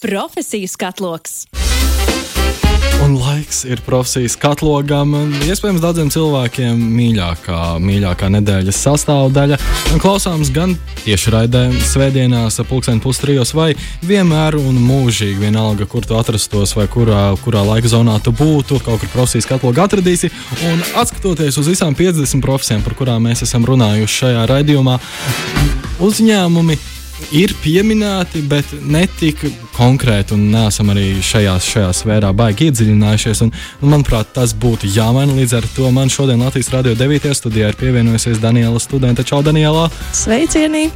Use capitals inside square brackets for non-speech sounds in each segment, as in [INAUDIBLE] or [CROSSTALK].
Profesiju skatloks. Un laiks ir profesijas katlogam, iespējams, daudziem cilvēkiem mīļākā, mīļākā nedēļas sastāvdaļa. Klausāms gan tiešraidē, svētdienās, pulksten pustrijos, vai vienmēr un mūžīgi, vienalga, kur tu atrastos, vai kurā, kurā laika zonā tu būtu, kaut kur profesijas katlogu atradīsi. Un atskatoties uz visām 50 profesijām, par kurām mēs esam runājuši šajā raidījumā, uzņēmumi ir pieminēti, bet ne tik konkrēti, un neesam arī šajā, šajā sfērā baigi iedziļinājušies. Un, un, manuprāt, tas būtu jāmaina. Līdz ar to man šodien Latvijas Rādio 9. studijā ir pievienojusies Daniela Studente. Čau, Daniela! Sveicieni!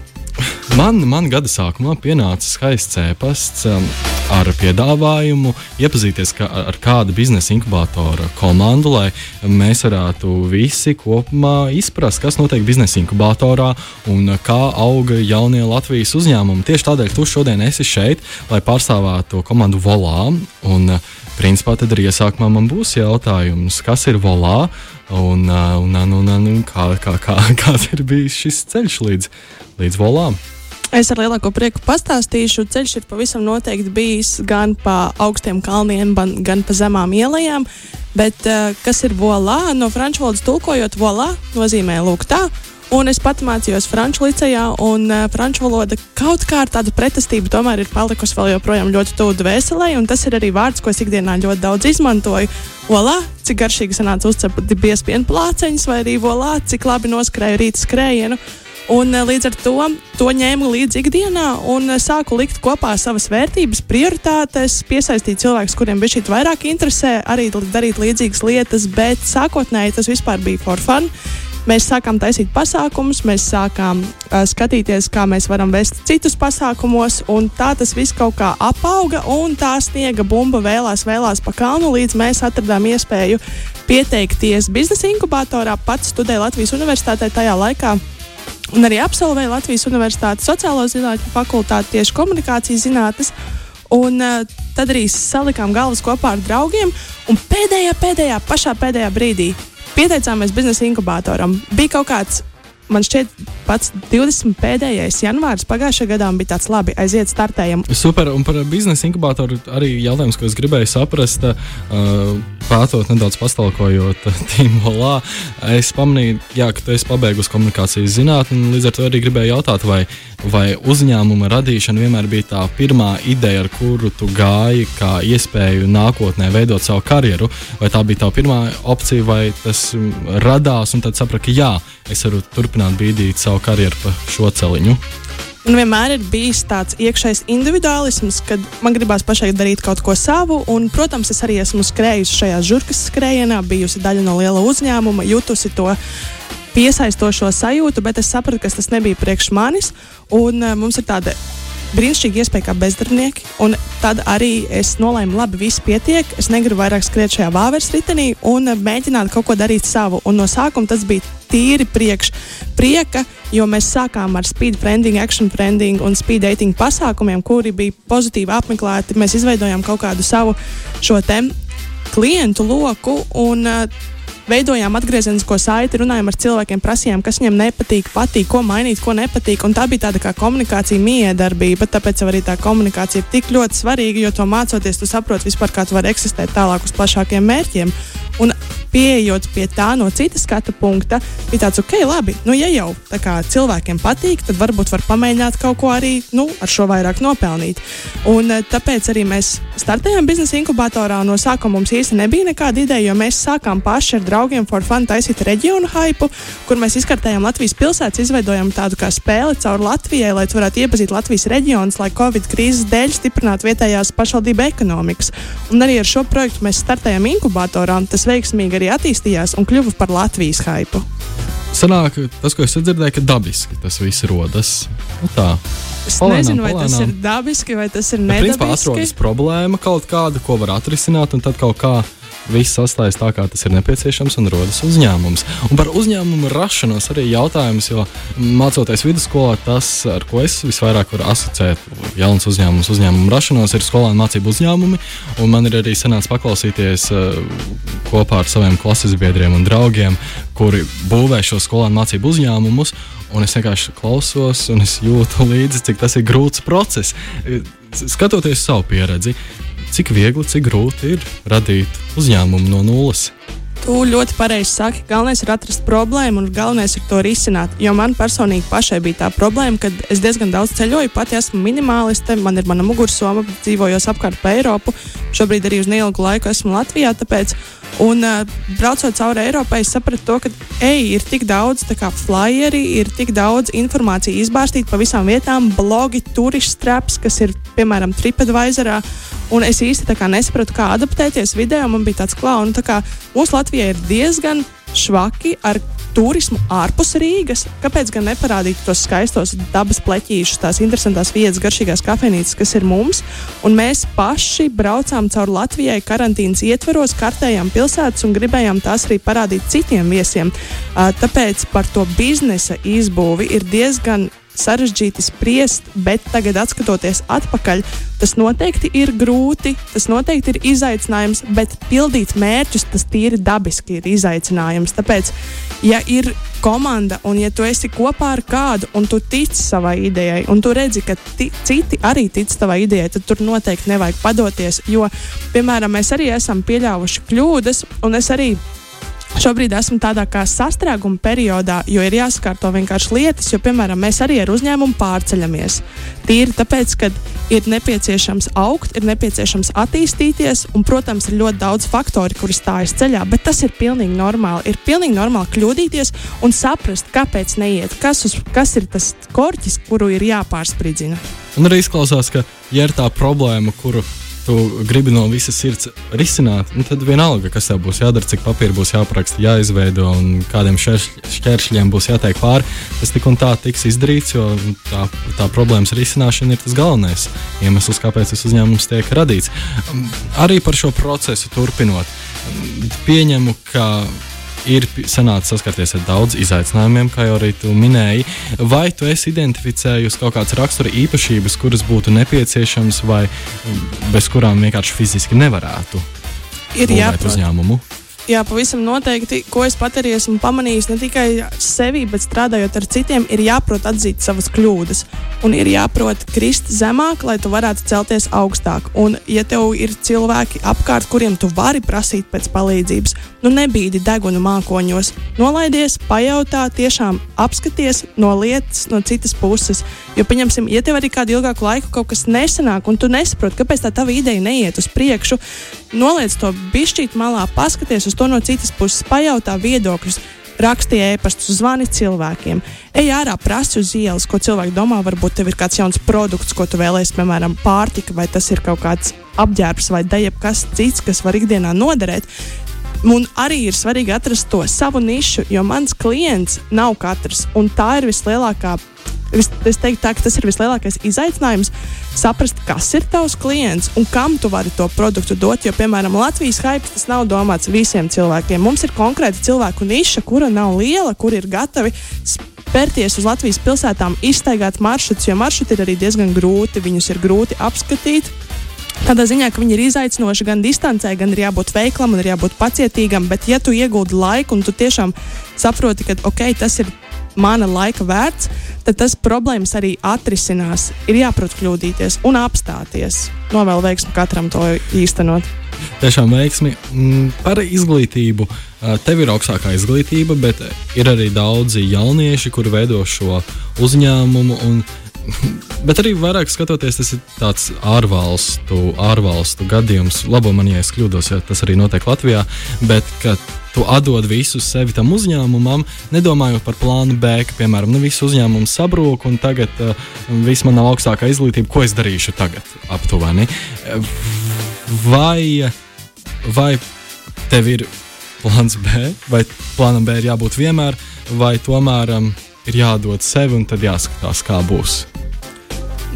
Man, man gada sākumā pienāca skaists ēpasts um, ar piedāvājumu iepazīties ka, ar kādu biznesa inkubātora komandu, lai mēs varētu visi kopumā izprast, kas notiek biznesa inkubatorā un kā auga jaunie Latvijas uzņēmumi. Tieši tādēļ tu šodien esi šeit, lai pārstāvētu komandu Volā. Un, Principā tad arī iesākumā man būs jautājums, kas ir volā un, un, un, un, un kā, kā, kā, [LAUGHS] kāds ir bijis šis ceļš līdz, līdz volām. Es ar lielāko prieku pastāstīšu. Ceļš ir pavisam noteikti bijis gan pa augstiem kalniem, gan pa zemām ielām. Bet kas ir volā? No franču valodas tulkojot, volā nozīmē lūk tā. Un es pat mācījos franču licejā, un uh, franču valoda kaut kā ar tādu pretestību tomēr ir palikusi vēl joprojām ļoti tuvu dvēselē, tas ir arī vārds, ko es ikdienā ļoti daudz izmantoju. Olā, cik garšīgi sanāca uzcepti piespiedu plāceņus, vai arī volā, cik labi noskrēja rīta skrējienu. Un, līdz ar to to ņēmu līdzi ikdienā un sāku likt kopā savas vērtības, prioritātes, piesaistīt cilvēkus, kuriem bija šī vairāk interesē, arī darīt līdzīgas lietas, bet sākotnēji tas vispār bija for fun. Mēs sākām taisīt pasākumus, mēs sākām uh, skatīties, kā mēs varam vest citus pasākumos, un tā tas viss kaut kā apauga, un tā sniega bumba vēlās, vēlās pa kalnu, līdz mēs atradām iespēju pieteikties biznesa inkubatorā. Pats studēju Latvijas Universitātē tajā laikā. Un arī absolvēju Latvijas Universitātes sociālo zinātņu fakultāti tieši komunikācijas zinātnes. Un uh, tad arī salikām galvas kopā ar draugiem, un pēdējā, pēdējā, pašā pēdējā brīdī Pieteicāmies biznesa inkubatoram. Bija kaut kāds man šķiet, pats 20. pēdējais janvārs pagājušajā gadā bija tāds labi, aiziet, startējam. Super, un par biznesa inkubatoru arī jautājums, ko es gribēju saprast, uh, pētot nedaudz pastalkojot [LAUGHS] Tīmolā. Es pamanīju, jā, ka tu esi pabeigusi komunikācijas zinātni, un līdz ar to arī gribēju jautāt, vai, vai uzņēmuma radīšana vienmēr bija tā pirmā ideja, ar kuru tu gāji kā iespēju nākotnē veidot savu karjeru, vai tā bija tā pirmā opcija, vai tas radās, un tad saprati, ka jā, es varu turpināt bīdīt savu karjeru pa šo celiņu. Un vienmēr ir bijis tāds iekšējs individuālisms, kad man gribās pašai darīt kaut ko savu. Un, protams, es arī esmu skrējusi šajā žurkas skrējienā, bijusi daļa no liela uzņēmuma, jutusi to piesaistošo sajūtu, bet es sapratu, ka tas nebija priekš manis. Un, uh, mums ir tāda brīnišķīga iespēja kā bezdarbnieki. Un tad arī es nolēmu, labi, viss pietiek. Es negribu vairāk skriet šajā vāveres ritenī un mēģināt kaut ko darīt savu. Un no sākuma tas bija tīri priekš prieka, jo mēs sākām ar speed branding, action branding un speed dating pasākumiem, kuri bija pozitīvi apmeklēti. Mēs izveidojām kaut kādu savu šo klientu loku. Un, uh, veidojām atgriezenisko saiti, runājām ar cilvēkiem, prasījām, kas viņiem nepatīk, patīk, ko mainīt, ko nepatīk. Un tā bija tāda kā komunikācija miedarbība, tāpēc arī tā komunikācija ir tik ļoti svarīga, jo to mācoties, tu saproti vispār, kā tu vari eksistēt tālāk uz plašākiem mērķiem. Un pieejot pie tā no citas skatu punkta, bija tāds, ok, labi, nu, ja jau kā, cilvēkiem patīk, tad varbūt var pamēģināt kaut ko arī nu, ar šo vairāk nopelnīt. Un, eh, tāpēc arī mēs startējām biznesa inkubatorā. No sākuma mums īstenībā nebija nekāda ideja, jo mēs sākām paši ar draugiem for fun taisīt reģionu hypu, kur mēs izkartējām Latvijas pilsētas, izveidojām tādu kā spēli caur Latvijai, lai varētu iepazīt Latvijas reģionus, lai Covid krīzes dēļ stiprinātu vietējās pašvaldību ekonomikas. Un arī ar šo projektu mēs startējām inkubatorā. Tas veiksmīgi arī attīstījās un kļuva par Latvijas hypu. Sanāk, tas, ko es dzirdēju, ka dabiski tas viss rodas. Nu, tā. Es palēnām, nezinu, vai palēnām. tas ir dabiski vai tas ir nedabiski. Ja, principā atrodas problēma kaut kāda, ko var atrisināt, un tad kaut kādā viss sastājas tā, kā tas ir nepieciešams, un rodas uzņēmums. Un par uzņēmumu rašanos arī jautājums, jo mācoties vidusskolā, tas, ar ko es visvairāk varu asociēt jauns uzņēmums, uzņēmumu rašanos, ir skolēnu mācību uzņēmumi. Man ir arī sanācis paklausīties uh, kopā ar saviem klases biedriem un draugiem, kuri būvē šo skolēnu mācību uzņēmumus. Un es vienkārši klausos, un es jūtu [LAUGHS] līdzi, cik tas ir grūts process skatoties savu pieredzi, cik viegli, cik grūti ir radīt uzņēmumu no nulles. Tu ļoti pareizi saki, galvenais ir atrast problēmu un galvenais ir to risināt. Jo man personīgi pašai bija tā problēma, ka es diezgan daudz ceļoju, pati esmu minimāliste, man ir mana mugursoma, dzīvojos apkārt pa Eiropu. Šobrīd arī uz neilgu laiku esmu Latvijā. Tāpēc, un uh, braucot cauri Eiropai, es sapratu to, ka ej, ir tik daudz flyeri, ir tik daudz informācijas izbārstīta pa visām vietām, blogi, turistu straps, kas ir piemēram TripAdvisorā. Un es īsti nesapratu, kā adaptēties video. Man bija tāds klauns, tā kā mūsu Latvijā ir diezgan švaki ar turismu ārpus Rīgas. Kāpēc gan neparādīt tos skaistos dabas pleķīšus, tās interesantās vietas, garšīgās kafejnīcas, kas ir mums? Un mēs paši braucām cauri Latvijai karantīnas ietveros, kartējām pilsētas un gribējām tās arī parādīt citiem viesiem. Tāpēc par to biznesa izbūvi ir diezgan sarežģīti spriest, bet tagad, skatoties atpakaļ, tas noteikti ir grūti, tas noteikti ir izaicinājums, bet pildīt mērķus tas tīri dabiski ir izaicinājums. Tāpēc, ja ir komanda un ja tu esi kopā ar kādu un tu tici savai idejai, un tu redzi, ka citi arī tic tavai idejai, tad tur noteikti nevajag padoties. Jo, piemēram, mēs arī esam pieļāvuši kļūdas, un es arī Šobrīd esmu tādā kā sastrēguma periodā, jo ir jāsakārto vienkārši lietas, jo, piemēram, mēs arī ar uzņēmumu pārceļamies. Tīri tāpēc, ka ir nepieciešams augt, ir nepieciešams attīstīties, un, protams, ir ļoti daudz faktori, kuri stājas ceļā, bet tas ir pilnīgi normāli. Ir pilnīgi normāli kļūdīties un saprast, kāpēc neiet, kas, uz, kas ir tas korķis, kuru ir jāpārspridzina. Un arī izklausās, ka, ja ir tā problēma, kuru tu gribi no visas sirds risināt, nu, tad vienalga, kas tev būs jādara, cik papīra būs jāapraksta, jāizveido un kādiem šķēršļiem būs jātiek pāri. Tas tik un tā tiks izdarīts, jo tā, tā problēmas risināšana ir tas galvenais iemesls, kāpēc tas uzņēmums tiek radīts. Arī par šo procesu turpinot, pieņemu, ka ir sanācis saskarties ar daudz izaicinājumiem, kā jau arī tu minēji. Vai tu esi identificējusi kaut kādas rakstura īpašības, kuras būtu nepieciešamas vai bez kurām vienkārši fiziski nevarētu ir jābūt uzņēmumu? Jā, pavisam noteikti. Ko es pat arī esmu pamanījis, ne tikai sevi, bet strādājot ar citiem, ir jāprot atzīt savas kļūdas. Un ir jāprot krist zemāk, lai tu varētu celties augstāk. Un, ja tev ir cilvēki apkārt, kuriem tu vari prasīt pēc palīdzības, nu nebīdi degunu mākoņos. Nolaidies, pajautā, tiešām apskaties no lietas, no citas puses. Jo, pieņemsim, ja tev arī kādu ilgāku laiku kaut kas nesanāk, un tu nesaproti, kāpēc tā tava ideja neiet uz priekšu, noliec to bišķīt malā, paskaties uz to no citas puses, pajautā viedokļus, rakstīja e-pastus, zvani cilvēkiem. Ej ārā, prasi uz ielas, ko cilvēki domā. Varbūt tev ir kāds jauns produkts, ko tu vēlēsies, piemēram, pārtika, vai tas ir kaut kāds apģērbs vai kas cits, kas var ikdienā noderēt. Un arī ir svarīgi atrast to savu nišu, jo mans klients nav katrs. Tā ir vislielākā Es, es teiktu, tā, ka tas ir vislielākais izaicinājums saprast, kas ir tavs klients un kam tu vari to produktu dot. Jo, piemēram, Latvijas hype tas nav domāts visiem cilvēkiem. Mums ir konkrēta cilvēku niša, kura nav liela, kur ir gatavi spērties uz Latvijas pilsētām, iztaigāt maršrutus, jo maršruti ir arī diezgan grūti, viņus ir grūti apskatīt. Tādā ziņā, ka viņi ir izaicinoši gan distancē, gan ir jābūt veiklam un ir jābūt pacietīgam. Bet, ja tu iegūti laiku un tu tiešām saproti, ka okay, tas ir mana laika vērts, tad tas problēmas arī atrisinās. Ir jāprot kļūdīties un apstāties. Novēlu veiksmu katram to īstenot. Tiešām veiksmi mm, par izglītību. Tev ir augstākā izglītība, bet ir arī daudzi jaunieši, kuri veido šo uzņēmumu. [LAUGHS] Bet arī vairāk skatoties, tas ir tāds ārvalstu, ārvalstu gadījums. Labo man, ja es kļūdos, ja tas arī notiek Latvijā. Bet tu atdod visu sevi tam uzņēmumam, nedomājot par plānu B, ka, piemēram, nu, viss uzņēmums sabrūk un tagad uh, viss man nav augstākā izglītība, ko es darīšu tagad aptuveni. Vai, vai tev ir plāns B, vai plānam B ir jābūt vienmēr, vai tomēr um, ir jādod sevi un tad jāskatās, kā būs?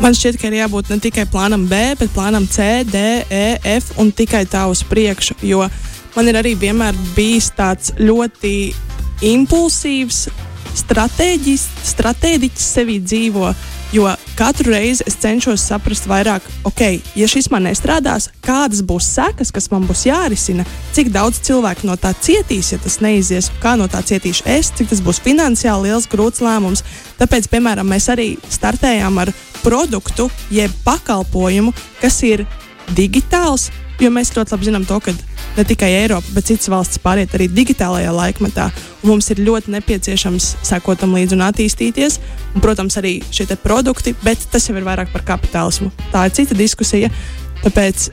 Man šķiet, ka ir jābūt ne tikai plānam B, bet plānam C, D, E, F un tikai tā uz priekšu. Jo man ir arī vienmēr bijis tāds ļoti impulsīvs, stratēģiķis sevī dzīvo. Jo katru reizi es cenšos saprast vairāk, ok, ja šis man nestrādās, kādas būs sekas, kas man būs jārisina, cik daudz cilvēku no tā cietīs, ja tas neizies, kā no tā cietīšu es, cik tas būs finansiāli liels, grūts lēmums. Tāpēc, piemēram, mēs arī startējām ar produktu, jeb pakalpojumu, kas ir digitāls, jo mēs ļoti labi zinām to, ka ne tikai Eiropa, bet citas valstis pāriet arī digitālajā laikmetā. Mums ir ļoti nepieciešams sekot tam līdzi un attīstīties. Un, protams, arī šie produkti, bet tas jau ir vairāk par kapitālismu. Tā ir cita diskusija. Tāpēc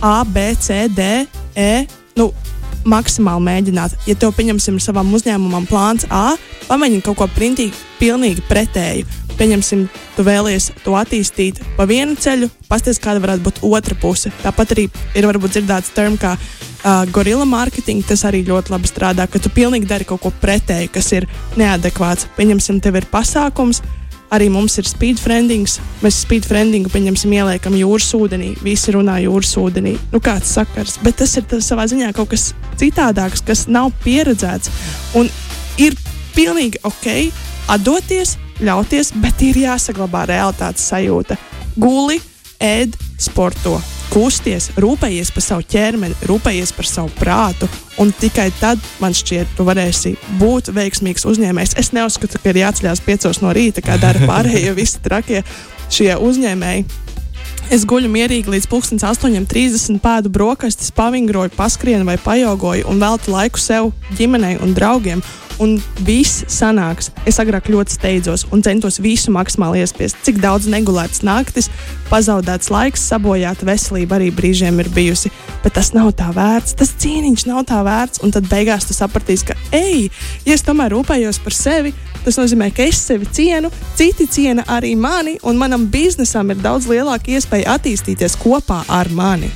A, B, C, D, E. Nu, maksimāli mēģināt. Ja tev, pieņemsim, savam uzņēmumam plāns A, pamēģini kaut ko printīgi, pilnīgi pretēju. Pieņemsim, tu vēlies to attīstīt pa vienu ceļu, pasties, kāda varētu būt otra puse. Tāpat arī ir varbūt dzirdēts terms kā uh, gorilla marketing. Tas arī ļoti labi strādā, ka tu pilnīgi dari kaut ko pretēju, kas ir neadekvāts. Pieņemsim, tev ir pasākums, arī mums ir speedfriendings. Mēs speedfriendingu pieņemsim, ieliekam jūras ūdenī. Visi runā jūras ūdenī. Nu, kāds sakars, bet tas ir tas savā ziņā kaut kas citādāks, kas nav pieredzēts. Un ir pilnīgi ok atdoties, ļauties, bet ir jāsaglabā realitātes sajūta. Guli, ēd, sporto, kusties, rūpējies par savu ķermeni, rūpējies par savu prātu, un tikai tad man šķiet, tu varēsi būt veiksmīgs uzņēmējs. Es neuzskatu, ka ir jāceļās piecos no rīta, kā dara pārējie visi trakie šie uzņēmēji. Es guļu mierīgi līdz 8.30, pēdu brokastis, pavingroju, paskrienu vai pajogoju un veltu laiku sev, ģimenei un draugiem un viss sanāks. Es agrāk ļoti steidzos un centos visu maksimāli iespiest. Cik daudz negulētas naktis, pazaudēts laiks, sabojāta veselība arī brīžiem ir bijusi. Bet tas nav tā vērts, tas cīniņš nav tā vērts. Un tad beigās tu sapratīsi, ka, ej, ja es tomēr rūpējos par sevi, tas nozīmē, ka es sevi cienu, citi ciena arī mani, un manam biznesam ir daudz lielāka iespēja attīstīties kopā ar mani.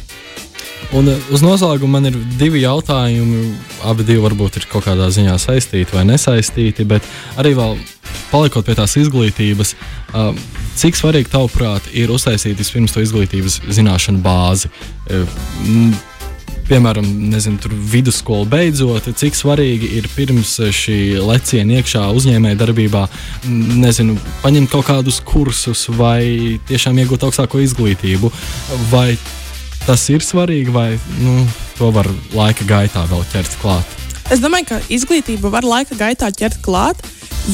Un eh, uz noslēgumu man ir divi jautājumi. Abi divi varbūt ir kaut kādā ziņā saistīti vai nesaistīti, bet arī vēl palikot pie tās izglītības, um, cik svarīgi tavuprāt ir uztaisīt vispirms to izglītības zināšanu bāzi. Piemēram, nezinu, vidusskolu beidzot, cik svarīgi ir pirms šī leciena iekšā uzņēmējdarbībā, nezinu, paņemt kaut kādus kursus vai tiešām iegūt augstāko izglītību. Vai tas ir svarīgi, vai nu, to var laika gaitā vēl ķert klāt? Es domāju, ka izglītību var laika gaitā ķert klāt.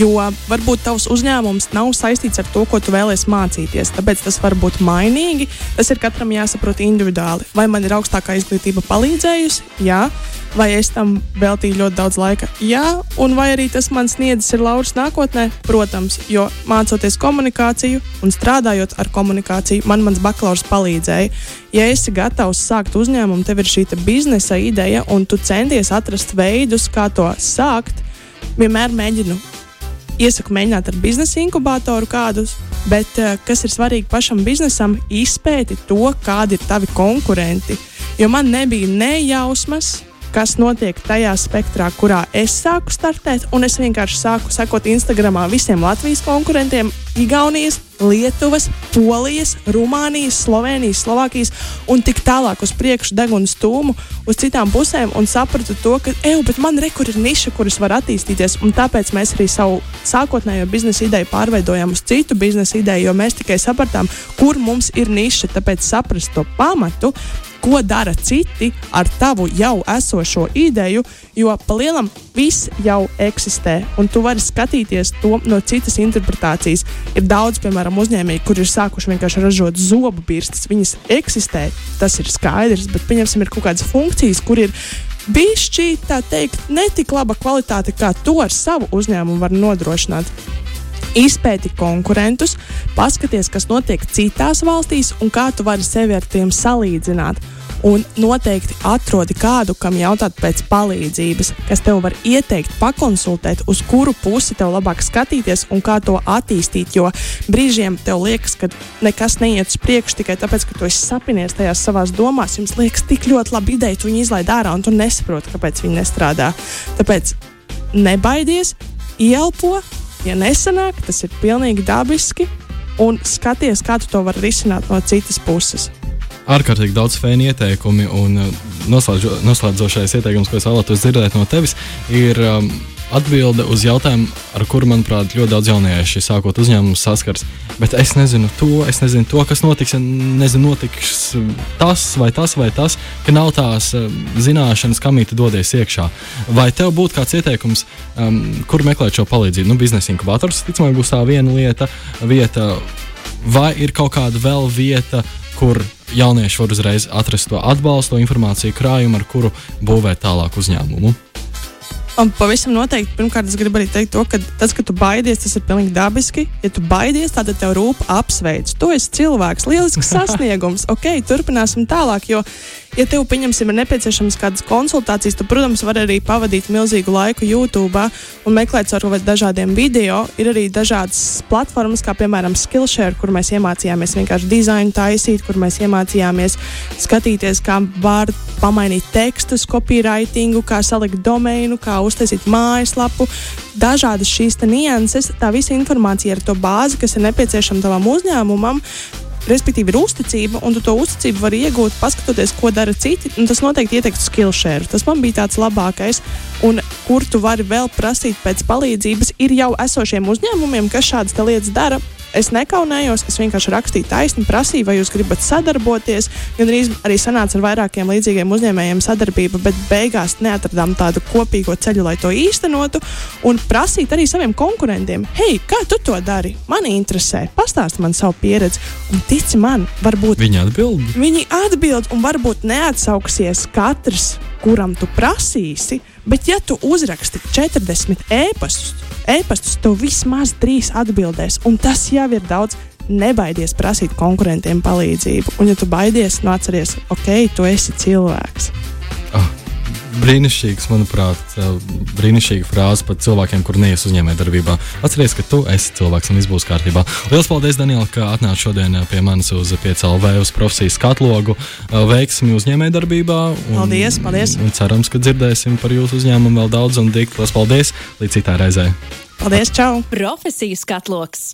Jo varbūt tavs uzņēmums nav saistīts ar to, ko tu vēlēsies mācīties. Tāpēc tas var būt mainīgi. Tas ir katram jāsaprot individuāli. Vai man ir augstākā izglītība palīdzējusi? Jā vai es tam veltīju ļoti daudz laika. Jā, un vai arī tas man sniedzis ir lauris nākotnē? Protams, jo mācoties komunikāciju un strādājot ar komunikāciju, man mans bakalaurs palīdzēja. Ja esi gatavs sākt uzņēmumu, tev ir šī biznesa ideja, un tu centies atrast veidus, kā to sākt, vienmēr mēģinu. Iesaku mēģināt ar biznesa inkubatoru kādus, bet eh, kas ir svarīgi pašam biznesam, izpēti to, kādi ir tavi konkurenti. Jo man nebija ne jausmas, kas notiek tajā spektrā, kurā es sāku startēt. Es vienkārši sāku sekot Instagramā visiem Latvijas konkurentiem, Igaunijas, Lietuvas, Polijas, Rumānijas, Slovenijas, Slovākijas un tik tālāk uz priekšu deguna stūmu uz citām pusēm un sapratu to, ka, ej, bet man rekur ir niša, kuras var attīstīties. Tāpēc mēs arī savu sākotnējo biznesa ideju pārveidojām uz citu biznesa ideju, jo mēs tikai sapratām, kur mums ir niša. Tāpēc saprast to pamatu ko dara citi ar tavu jau esošo ideju, jo pa lielam viss jau eksistē, un tu vari skatīties to no citas interpretācijas. Ir daudz, piemēram, uzņēmēji, kur ir sākuši vienkārši ražot zobu birstas. Viņas eksistē, tas ir skaidrs, bet pieņemsim, ir kaut kādas funkcijas, kur ir bišķi, tā teikt, netik laba kvalitāte, kā to ar savu uzņēmumu var nodrošināt izpēti konkurentus, paskaties, kas notiek citās valstīs un kā tu vari sevi ar tiem salīdzināt. Un noteikti atrodi kādu, kam jautāt pēc palīdzības, kas tev var ieteikt, pakonsultēt, uz kuru pusi tev labāk skatīties un kā to attīstīt. Jo brīžiem tev liekas, ka nekas neiet uz priekšu tikai tāpēc, ka tu esi sapinies tajās savās domās. Jums liekas, tik ļoti labi ideja, tu viņu izlaid ārā un tu nesaproti, kāpēc viņi nestrādā. Tāpēc nebaidies, ielpo, Ja nesanāk, tas ir pilnīgi dabiski, un skaties, kā tu to vari risināt no citas puses. Ārkārtīgi daudz fēnu ieteikumi, un uh, noslēdzošais ieteikums, ko es vēlētos dzirdēt no tevis, ir um, atbilde uz jautājumu, ar kuru, manuprāt, ļoti daudz jaunieši sākot uzņēmumu saskars. Bet es nezinu to, es nezinu to, kas notiks, nezinu, notiks tas vai tas vai tas, ka nav tās eh, zināšanas, kam īti dodies iekšā. Vai tev būtu kāds ieteikums, um, kur meklēt šo palīdzību? Nu, biznesa inkubators, ticamāk, būs tā viena lieta, vieta vai ir kaut kāda vēl vieta, kur jaunieši var uzreiz atrast to atbalstu, informāciju krājumu, ar kuru būvēt tālāk uzņēmumu? Un pavisam noteikti, pirmkārt, es gribu arī teikt to, ka tas, ka tu baidies, tas ir pilnīgi dabiski. Ja tu baidies, tad tev rūp apsveic. Tu esi cilvēks, lielisks [LAUGHS] sasniegums. ok, turpināsim tālāk, jo, ja tev, pieņemsim, ir nepieciešams kādas konsultācijas, tad, protams, var arī pavadīt milzīgu laiku YouTube un meklēt caur dažādiem video. Ir arī dažādas platformas, kā piemēram Skillshare, kur mēs iemācījāmies vienkārši dizainu taisīt, kur mēs iemācījāmies skatīties, kā var pamainīt tekstus, copywritingu, kā salikt domainu, kā uztaisīt mājaslapu, dažādas šīs nianses, tā visa informācija ir to bāzi, kas ir nepieciešama tavam uzņēmumam. Respektīvi, ir uzticība, un tu to uzticību vari iegūt, paskatoties, ko dara citi. Tas noteikti ietekmēs skillshare. Tas man bija tāds labākais, un kur tu vari vēl prasīt pēc palīdzības, ir jau esošiem uzņēmumiem, kas šādas lietas dara es nekaunējos, es vienkārši rakstīju taisni, prasīju, vai jūs gribat sadarboties. Gan arī, arī sanāca ar vairākiem līdzīgiem uzņēmējiem sadarbība, bet beigās neatradām tādu kopīgo ceļu, lai to īstenotu. Un prasīt arī saviem konkurentiem, hei, kā tu to dari? Mani interesē, pastāsti man savu pieredzi. Un tici man, varbūt viņi atbild. Viņi atbild un varbūt neatsauksies katrs, kuram tu prasīsi, bet ja tu uzraksti 40 ēpastus, e-pastus, tev vismaz trīs atbildēs, un tas jau ir daudz. Nebaidies prasīt konkurentiem palīdzību, un, ja tu baidies, nu atceries, ok, tu esi cilvēks. Oh, brīnišķīgs, manuprāt, brīnišķīga frāze par cilvēkiem, kur neies uzņēmējdarbībā. Atceries, ka tu esi cilvēks un viss būs kārtībā. Lielas paldies, Daniel, ka atnāci šodien pie manis uz 5LV uz profesijas katlogu. Veiksmi uzņēmējdarbībā. Un, paldies, paldies. Un cerams, ka dzirdēsim par jūsu uzņēmumu vēl daudz un dikti. Lielas paldies! Līdz citai reizei! Paldies, čau! Profesijas katloks!